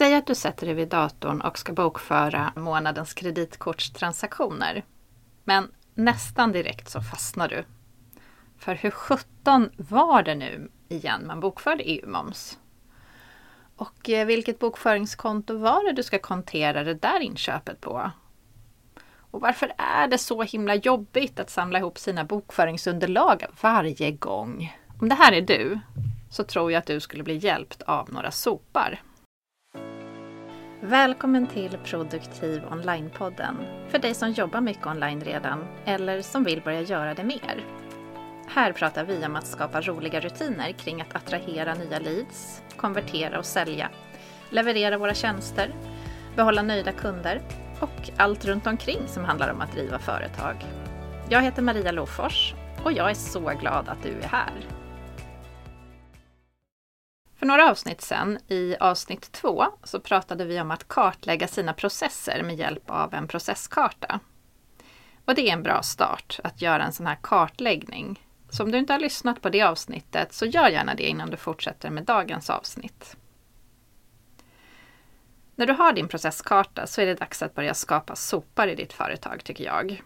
Säg att du sätter dig vid datorn och ska bokföra månadens kreditkortstransaktioner. Men nästan direkt så fastnar du. För hur sjutton var det nu igen man bokförde EU-moms? Och eh, vilket bokföringskonto var det du ska kontera det där inköpet på? Och varför är det så himla jobbigt att samla ihop sina bokföringsunderlag varje gång? Om det här är du, så tror jag att du skulle bli hjälpt av några sopar. Välkommen till Produktiv Online-podden för dig som jobbar mycket online redan eller som vill börja göra det mer. Här pratar vi om att skapa roliga rutiner kring att attrahera nya leads, konvertera och sälja, leverera våra tjänster, behålla nöjda kunder och allt runt omkring som handlar om att driva företag. Jag heter Maria Lofors och jag är så glad att du är här. För några avsnitt sen, i avsnitt två, så pratade vi om att kartlägga sina processer med hjälp av en processkarta. Och det är en bra start, att göra en sån här kartläggning. Så om du inte har lyssnat på det avsnittet, så gör gärna det innan du fortsätter med dagens avsnitt. När du har din processkarta så är det dags att börja skapa sopar i ditt företag, tycker jag.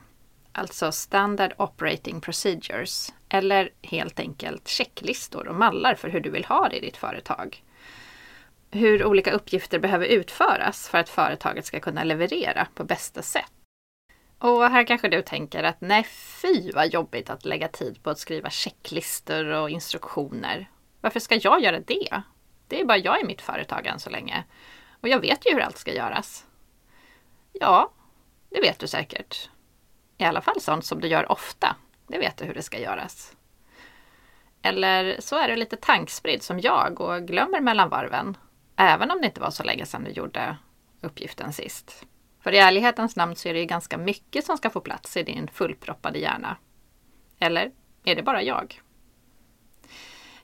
Alltså Standard Operating Procedures, eller helt enkelt checklistor och mallar för hur du vill ha det i ditt företag. Hur olika uppgifter behöver utföras för att företaget ska kunna leverera på bästa sätt. Och här kanske du tänker att nej fy vad jobbigt att lägga tid på att skriva checklistor och instruktioner. Varför ska jag göra det? Det är bara jag i mitt företag än så länge. Och jag vet ju hur allt ska göras. Ja, det vet du säkert. I alla fall sånt som du gör ofta. Det vet du hur det ska göras. Eller så är du lite tankspridd som jag och glömmer mellan varven. Även om det inte var så länge sedan du gjorde uppgiften sist. För i ärlighetens namn så är det ju ganska mycket som ska få plats i din fullproppade hjärna. Eller är det bara jag?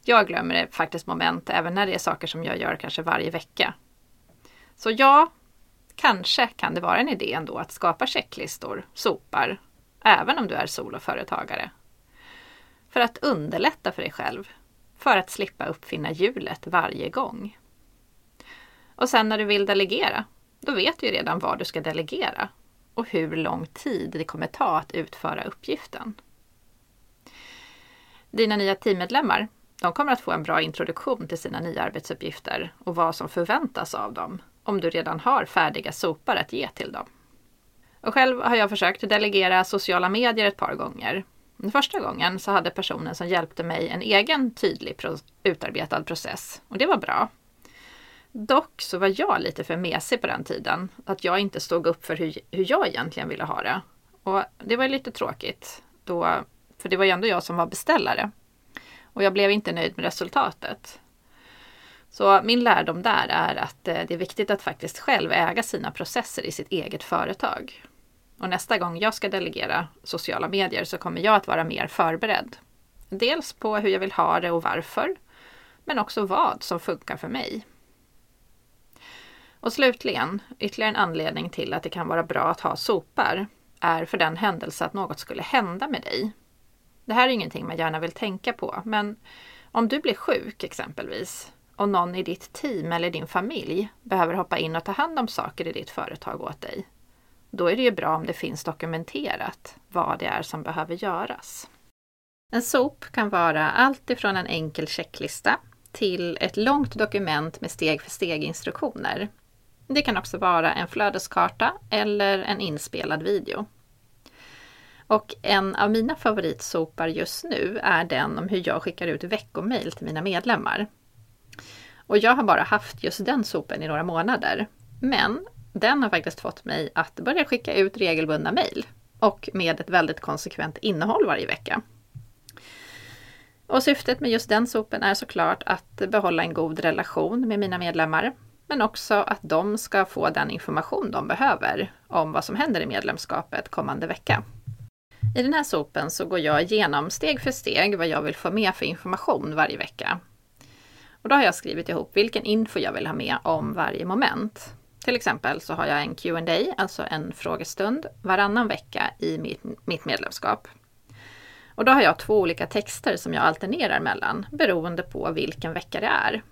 Jag glömmer faktiskt moment även när det är saker som jag gör kanske varje vecka. Så ja, kanske kan det vara en idé ändå att skapa checklistor, sopar, även om du är soloföretagare. För att underlätta för dig själv, för att slippa uppfinna hjulet varje gång. Och sen när du vill delegera, då vet du ju redan vad du ska delegera och hur lång tid det kommer ta att utföra uppgiften. Dina nya teammedlemmar, de kommer att få en bra introduktion till sina nya arbetsuppgifter och vad som förväntas av dem om du redan har färdiga sopar att ge till dem. Och själv har jag försökt delegera sociala medier ett par gånger. Den första gången så hade personen som hjälpte mig en egen tydlig pro utarbetad process och det var bra. Dock så var jag lite för mesig på den tiden, att jag inte stod upp för hur, hur jag egentligen ville ha det. Och det var lite tråkigt, då, för det var ju ändå jag som var beställare. Och jag blev inte nöjd med resultatet. Så min lärdom där är att eh, det är viktigt att faktiskt själv äga sina processer i sitt eget företag. Och nästa gång jag ska delegera sociala medier så kommer jag att vara mer förberedd. Dels på hur jag vill ha det och varför, men också vad som funkar för mig. Och slutligen, ytterligare en anledning till att det kan vara bra att ha sopar är för den händelse att något skulle hända med dig. Det här är ingenting man gärna vill tänka på, men om du blir sjuk exempelvis och någon i ditt team eller din familj behöver hoppa in och ta hand om saker i ditt företag åt dig, då är det ju bra om det finns dokumenterat vad det är som behöver göras. En SOP kan vara allt ifrån en enkel checklista till ett långt dokument med steg för steg instruktioner. Det kan också vara en flödeskarta eller en inspelad video. Och en av mina favoritsopar just nu är den om hur jag skickar ut veckomail till mina medlemmar. Och jag har bara haft just den sopen i några månader. Men den har faktiskt fått mig att börja skicka ut regelbundna mejl och med ett väldigt konsekvent innehåll varje vecka. Och syftet med just den sopen är såklart att behålla en god relation med mina medlemmar, men också att de ska få den information de behöver om vad som händer i medlemskapet kommande vecka. I den här sopen så går jag igenom steg för steg vad jag vill få med för information varje vecka. Och då har jag skrivit ihop vilken info jag vill ha med om varje moment. Till exempel så har jag en Q&A, alltså en frågestund, varannan vecka i mitt, medlemskap. Och då har jag två olika texter som jag alternerar mellan beroende på vilken vecka det är.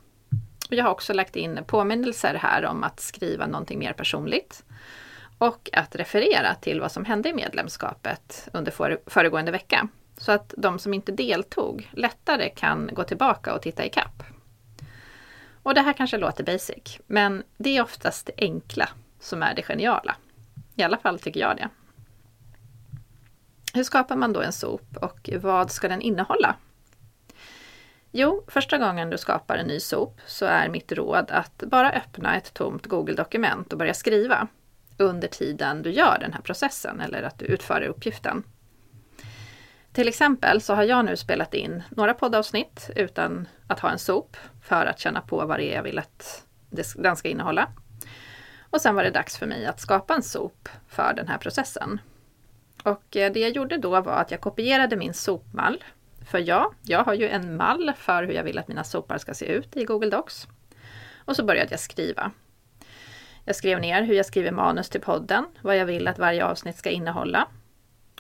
Och jag har också lagt in påminnelser här om att skriva någonting mer personligt och att referera till vad som hände i medlemskapet under föregående vecka. Så att de som inte deltog lättare kan gå tillbaka och titta i kapp. Och det här kanske låter basic, men det är oftast det enkla som är det geniala. I alla fall tycker jag det. Hur skapar man då en SOP och vad ska den innehålla? Jo, första gången du skapar en ny SOP så är mitt råd att bara öppna ett tomt Google-dokument och börja skriva under tiden du gör den här processen eller att du utför uppgiften. Till exempel så har jag nu spelat in några poddavsnitt utan att ha en SOP för att känna på vad det är jag vill att den ska innehålla. Och sen var det dags för mig att skapa en SOP för den här processen. Och eh, det jag gjorde då var att jag kopierade min sopmall. För ja, jag har ju en mall för hur jag vill att mina sopar ska se ut i Google Docs. Och så började jag skriva. Jag skrev ner hur jag skriver manus till podden, vad jag vill att varje avsnitt ska innehålla.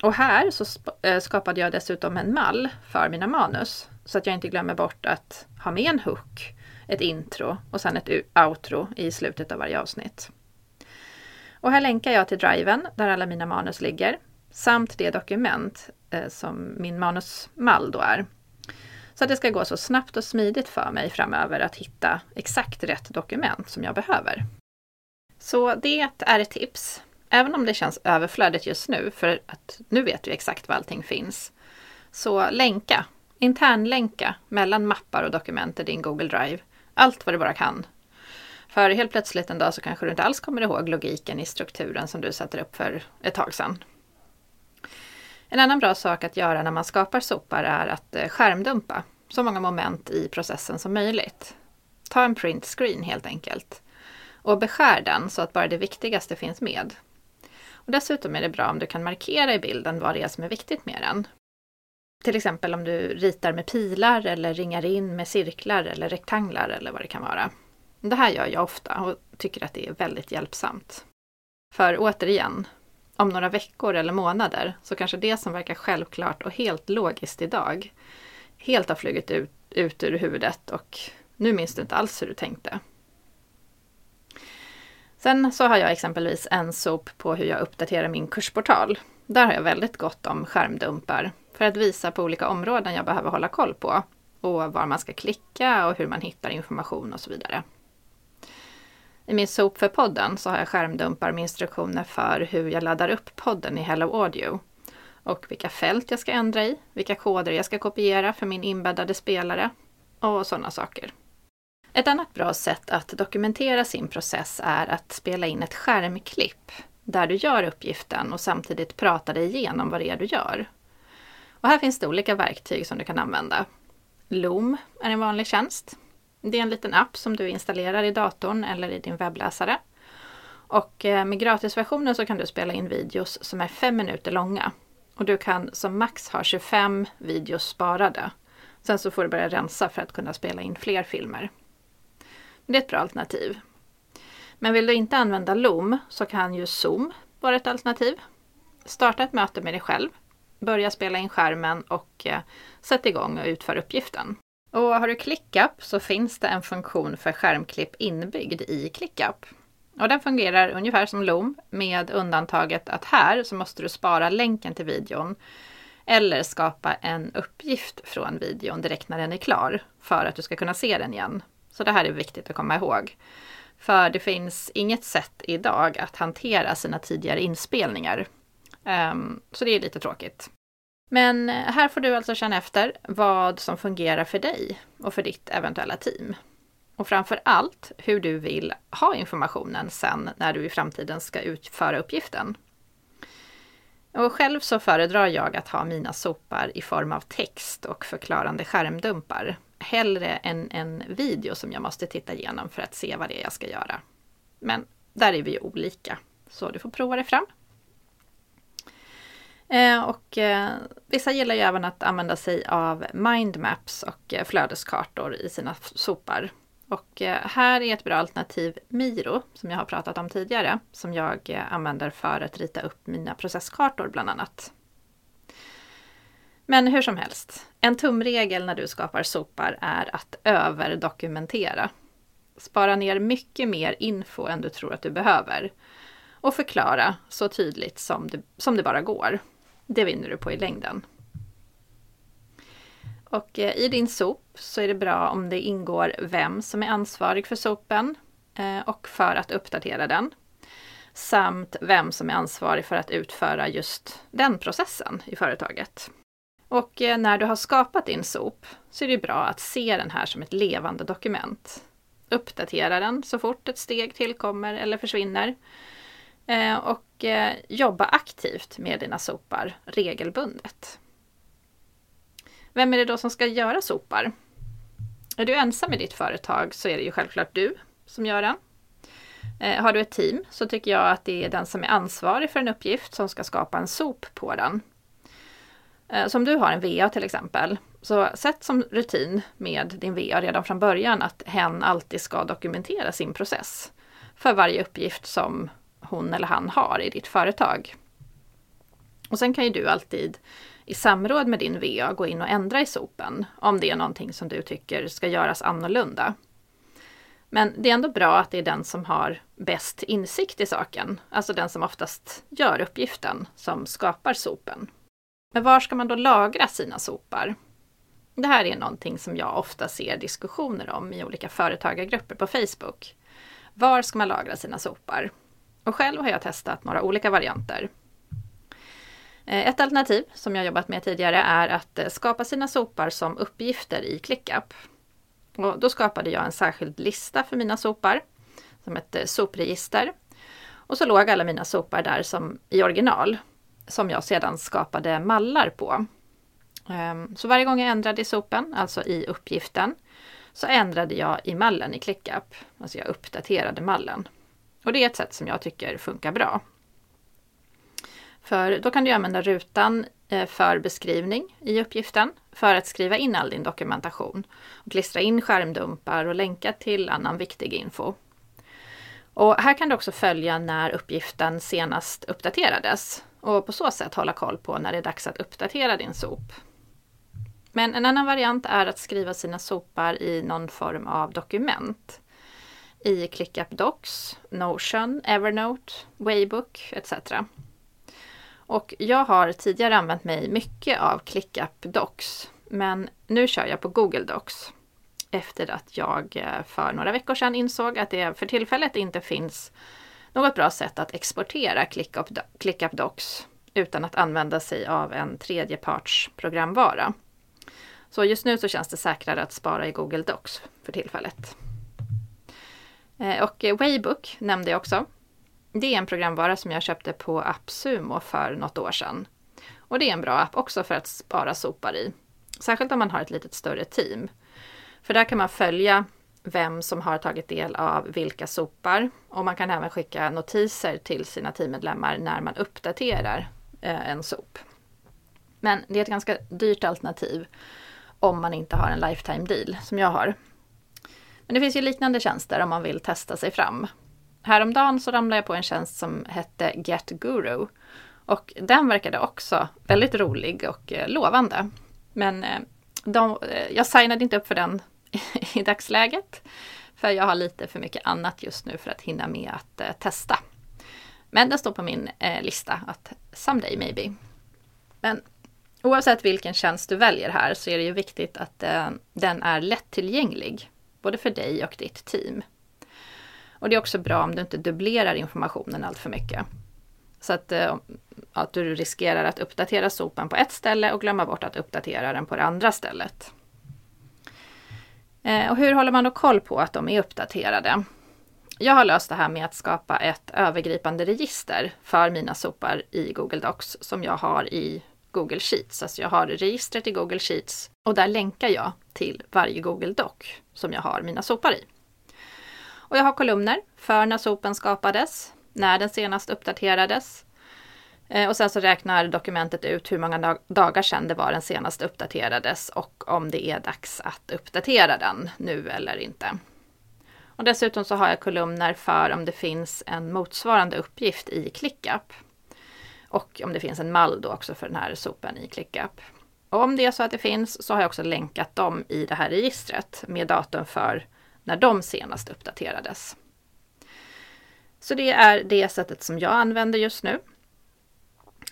Och här så eh, skapade jag dessutom en mall för mina manus så att jag inte glömmer bort att ha med en hook, ett intro och sen ett outro i slutet av varje avsnitt. Och här länkar jag till driven där alla mina manus ligger samt det dokument eh, som min manusmall då är. Så att det ska gå så snabbt och smidigt för mig framöver att hitta exakt rätt dokument som jag behöver. Så det är ett tips. Även om det känns överflödigt just nu, för att nu vet du exakt var allting finns. Så länka, internlänka mellan mappar och dokument i din Google Drive. Allt vad du bara kan. För helt plötsligt en dag så kanske du inte alls kommer ihåg logiken i strukturen som du satte upp för ett tag sedan. En annan bra sak att göra när man skapar sopar är att eh, skärmdumpa så många moment i processen som möjligt. Ta en print screen helt enkelt och beskär den så att bara det viktigaste finns med. Och dessutom är det bra om du kan markera i bilden vad det är som är viktigt med den. Till exempel om du ritar med pilar eller ringar in med cirklar eller rektanglar eller vad det kan vara. Det här gör jag ofta och tycker att det är väldigt hjälpsamt. För återigen, om några veckor eller månader så kanske det som verkar självklart och helt logiskt idag helt har flugit ut, ut ur huvudet och nu minns du inte alls hur du tänkte. Sen så har jag exempelvis en SOP på hur jag uppdaterar min kursportal. Där har jag väldigt gott om skärmdumpar för att visa på olika områden jag behöver hålla koll på och var man ska klicka och hur man hittar information och så vidare. I min SOP för podden så har jag skärmdumpar med instruktioner för hur jag laddar upp podden i Hello Audio och vilka fält jag ska ändra i, vilka koder jag ska kopiera för min inbäddade spelare och sådana saker. Ett annat bra sätt att dokumentera sin process är att spela in ett skärmklipp där du gör uppgiften och samtidigt pratar dig igenom vad det är du gör. Och här finns det olika verktyg som du kan använda. Loom är en vanlig tjänst. Det är en liten app som du installerar i datorn eller i din webbläsare. Och eh, med gratisversionen så kan du spela in videos som är fem minuter långa. Och du kan som max ha 25 videos sparade. Sen så får du börja rensa för att kunna spela in fler filmer. Det är ett bra alternativ. Men vill du inte använda Loom så kan ju Zoom vara ett alternativ. Starta ett möte med dig själv, börja spela in skärmen och eh, sätt igång och utför uppgiften. Och har du ClickUp så finns det en funktion för skärmklipp inbyggd i ClickUp. Och den fungerar ungefär som Loom med undantaget att här så måste du spara länken till videon eller skapa en uppgift från videon direkt när den är klar för att du ska kunna se den igen så det här är viktigt att komma ihåg. För det finns inget sätt idag att hantera sina tidigare inspelningar. Um, så det är lite tråkigt. Men eh, här får du alltså känna efter vad som fungerar för dig och för ditt eventuella team. Och framför allt hur du vill ha informationen sen när du i framtiden ska utföra uppgiften. Och själv så föredrar jag att ha mina sopar i form av text och förklarande skärmdumpar hellre en, en video som jag måste titta igenom för att se vad det är jag ska göra. Men där är vi ju olika, så du får prova det fram. Eh, och eh, vissa gillar ju även att använda sig av mindmaps och eh, flödeskartor i sina sopar. Och här är ett bra alternativ Miro, som jag har pratat om tidigare, som jag använder för att rita upp mina processkartor bland annat. Men hur som helst, en tumregel när du skapar sopar är att överdokumentera. spara ner mycket mer info än du tror att du behöver och förklara så tydligt som det, som det bara går. Det vinner du på i längden. Och eh, i din sop så är det bra om det ingår vem som är ansvarig för sopen eh, och för att uppdatera den. Samt vem som är ansvarig för att utföra just den processen i företaget. Och eh, när du har skapat din sop så är det bra att se den här som ett levande dokument. Uppdatera den så fort ett steg tillkommer eller försvinner. Eh, och eh, jobba aktivt med dina sopar regelbundet. Vem är det då som ska göra sopar? Är du ensam i ditt företag så är det ju självklart du som gör den. Har du ett team så tycker jag att det är den som är ansvarig för en uppgift som ska skapa en sop på den. Så som du har en VA till exempel, så sätt som rutin med din VA redan från början att hen alltid ska dokumentera sin process för varje uppgift som hon eller han har i ditt företag. Och sen kan ju du alltid i samråd med din VA gå in och ändra i sopen om det är någonting som du tycker ska göras annorlunda. Men det är ändå bra att det är den som har bäst insikt i saken, alltså den som oftast gör uppgiften, som skapar sopen. Men var ska man då lagra sina sopar? Det här är någonting som jag ofta ser diskussioner om i olika företagargrupper på Facebook. Var ska man lagra sina sopar? Och själv har jag testat några olika varianter. Eh, ett alternativ som jag jobbat med tidigare är att eh, skapa sina sopar som uppgifter i ClickUp. Och då skapade jag en särskild lista för mina sopar som ett eh, sopregister. Och så låg alla mina sopar där som i original som jag sedan skapade mallar på. Ehm, så varje gång jag ändrade i sopen, alltså i uppgiften, så ändrade jag i mallen i ClickUp. Alltså jag uppdaterade mallen. Och det är ett sätt som jag tycker funkar bra. För då kan du använda rutan eh, för beskrivning i uppgiften för att skriva in all din dokumentation och klistra in skärmdumpar och länka till annan viktig info. Och här kan du också följa när uppgiften senast uppdaterades och på så sätt hålla koll på när det är dags att uppdatera din sop. Men en annan variant är att skriva sina sopar i någon form av dokument. I ClickUp Docs, Notion, Evernote, Waybook etc. Och jag har tidigare använt mig mycket av ClickUp Docs, men nu kör jag på Google Docs. Efter att jag eh, för några veckor sedan insåg att det för tillfället inte finns något bra sätt att exportera ClickUp, Docs utan att använda sig av en tredjeparts programvara. Så just nu så känns det säkrare att spara i Google Docs för tillfället. Eh, och Waybook nämnde jag också. Det är en programvara som jag köpte på AppSumo för något år sedan. Och det är en bra app också för att spara sopar i. Särskilt om man har ett lite större team. För där kan man följa vem som har tagit del av vilka sopar och man kan även skicka notiser till sina teammedlemmar när man uppdaterar eh, en sop. Men det är ett ganska dyrt alternativ om man inte har en lifetime deal som jag har. Men det finns ju liknande tjänster om man vill testa sig fram. Häromdagen så ramlade jag på en tjänst som hette Get Guru. Och den verkade också väldigt rolig och eh, lovande. Men eh, de, jag signade inte upp för den i dagsläget. För jag har lite för mycket annat just nu för att hinna med att eh, testa. Men den står på min eh, lista att someday maybe. Men oavsett vilken tjänst du väljer här så är det ju viktigt att eh, den är lättillgänglig. Både för dig och ditt team. Och det är också bra om du inte dubblerar informationen allt för mycket. Så att, eh, att du riskerar att uppdatera sopen på ett ställe och glömma bort att uppdatera den på det andra stället. Eh, och hur håller man då koll på att de är uppdaterade? Jag har löst det här med att skapa ett övergripande register för mina sopar i Google Docs som jag har i Google Sheets. Alltså jag har registret i Google Sheets och där länkar jag till varje Google Doc som jag har mina sopar i. Och jag har kolumner för när sopen skapades, när den senast uppdaterades. Eh, och sen så räknar dokumentet ut hur många dagar sedan det var den senast uppdaterades och om det är dags att uppdatera den nu eller inte. Och dessutom så har jag kolumner för om det finns en motsvarande uppgift i ClickUp. Och om det finns en mall då också för den här sopen i ClickUp. Och om det är så att det finns så har jag också länkat dem i det här registret med datum för när de senast uppdaterades. Så det är det sättet som jag använder just nu.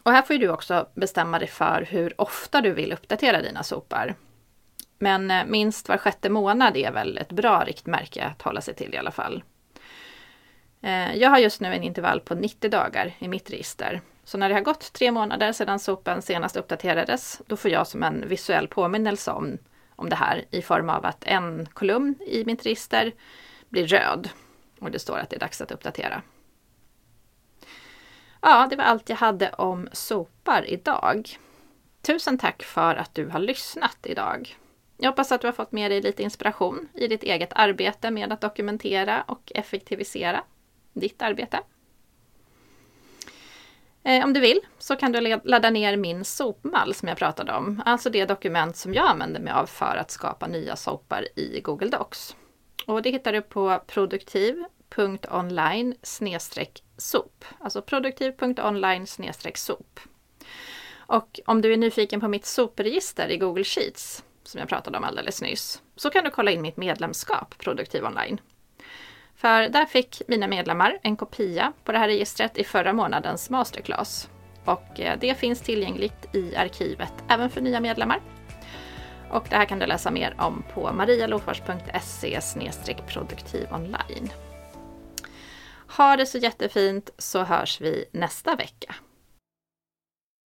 Och här får du också bestämma dig för hur ofta du vill uppdatera dina sopar. Men eh, minst var sjätte månad är väl ett bra riktmärke att hålla sig till i alla fall. Eh, jag har just nu en intervall på 90 dagar i mitt register. Så när det har gått tre månader sedan sopen senast uppdaterades, då får jag som en visuell påminnelse om, om det här i form av att en kolumn i mitt register blir röd och det står att det är dags att uppdatera. Ja, det var allt jag hade om sopar idag. Tusen tack för att du har lyssnat idag. Jag hoppas att du har fått med dig lite inspiration i ditt eget arbete med att dokumentera och effektivisera ditt arbete. Eh, om du vill så kan du ladda ner min sopmall som jag pratade om, alltså det dokument som jag använder mig av för att skapa nya sopar i Google Docs. Och det hittar du på produktiv.online sop, alltså produktiv.online sop. Och om du är nyfiken på mitt sopregister i Google Sheets, som jag pratade om alldeles nyss, så kan du kolla in mitt medlemskap Produktiv Online. För där fick mina medlemmar en kopia på det här registret i förra månadens masterclass. Och eh, det finns tillgängligt i arkivet även för nya medlemmar. Och det här kan du läsa mer om på marialofors.se produktivonline. Ha det så jättefint så hörs vi nästa vecka.